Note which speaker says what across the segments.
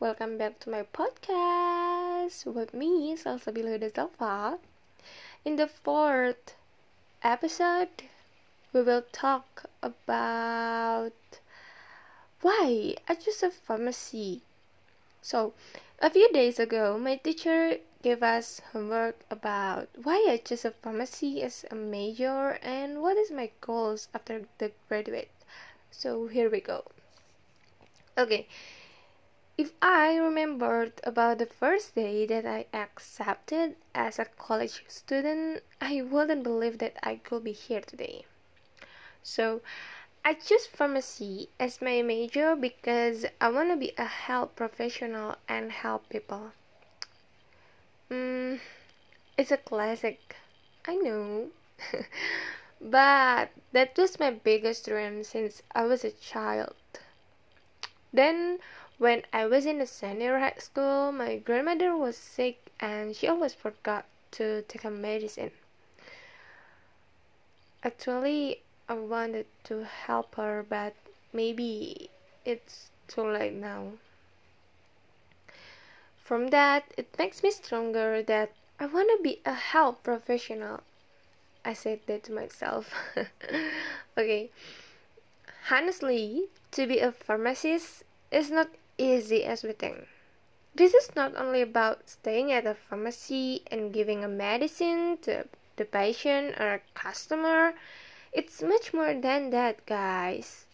Speaker 1: welcome back to my podcast with me, Salsabila Salva. In the fourth episode, we will talk about why I choose a pharmacy. So, a few days ago, my teacher gave us homework about why I choose a pharmacy as a major and what is my goals after the graduate. So here we go. Okay, if I remembered about the first day that I accepted as a college student, I wouldn't believe that I could be here today. So, I chose pharmacy as my major because I want to be a health professional and help people. Mm, it's a classic, I know. but that was my biggest dream since I was a child. Then, when I was in the senior high school, my grandmother was sick and she always forgot to take her medicine. Actually, I wanted to help her, but maybe it's too late now. From that, it makes me stronger that I want to be a health professional. I said that to myself. okay. Honestly, to be a pharmacist is not easy as we think. This is not only about staying at a pharmacy and giving a medicine to the patient or a customer. It's much more than that, guys.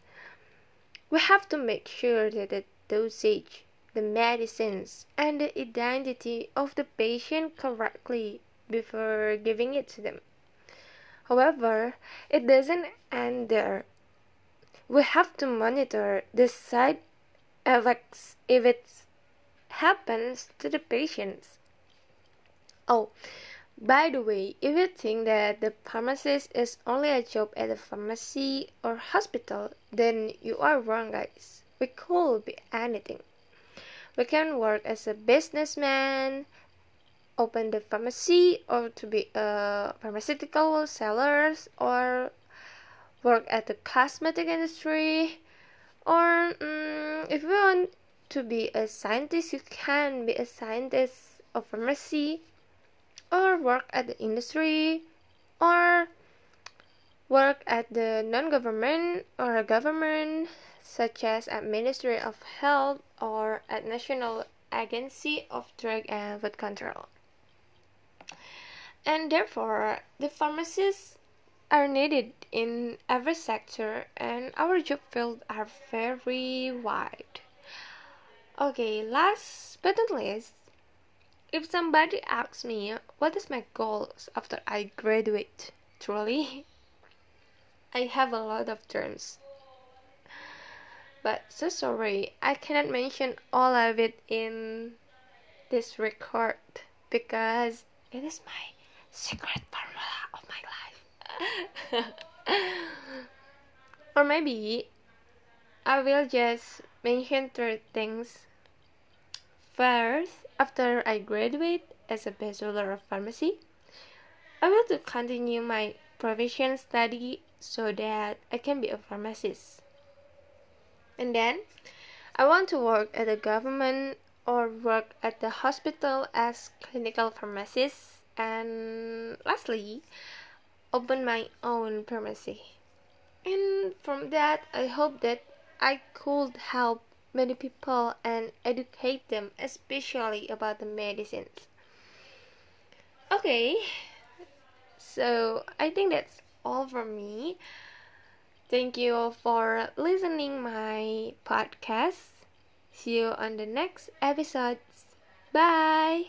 Speaker 1: We have to make sure that the dosage, the medicines, and the identity of the patient correctly before giving it to them. However, it doesn't end there. We have to monitor the side uh, effects if it happens to the patients. Oh, by the way, if you think that the pharmacist is only a job at a pharmacy or hospital, then you are wrong, guys. We could be anything. We can work as a businessman, open the pharmacy, or to be a pharmaceutical sellers, or work at the cosmetic industry, or um, if you want to be a scientist, you can be a scientist of pharmacy, or work at the industry, or work at the non-government or government, such as at Ministry of Health or at National Agency of Drug and Food Control. And therefore, the pharmacists are needed in every sector and our job fields are very wide. Okay, last but not least, if somebody asks me what is my goals after I graduate, truly, I have a lot of dreams. But so sorry, I cannot mention all of it in this record because it is my secret formula of my life. or maybe I will just mention three things. First, after I graduate as a bachelor of pharmacy, I will to continue my profession study so that I can be a pharmacist. And then I want to work at the government or work at the hospital as clinical pharmacist. And lastly, open my own pharmacy. And from that, I hope that I could help many people and educate them, especially about the medicines. Okay, so I think that's all from me. Thank you for listening my podcast. See you on the next episodes. Bye.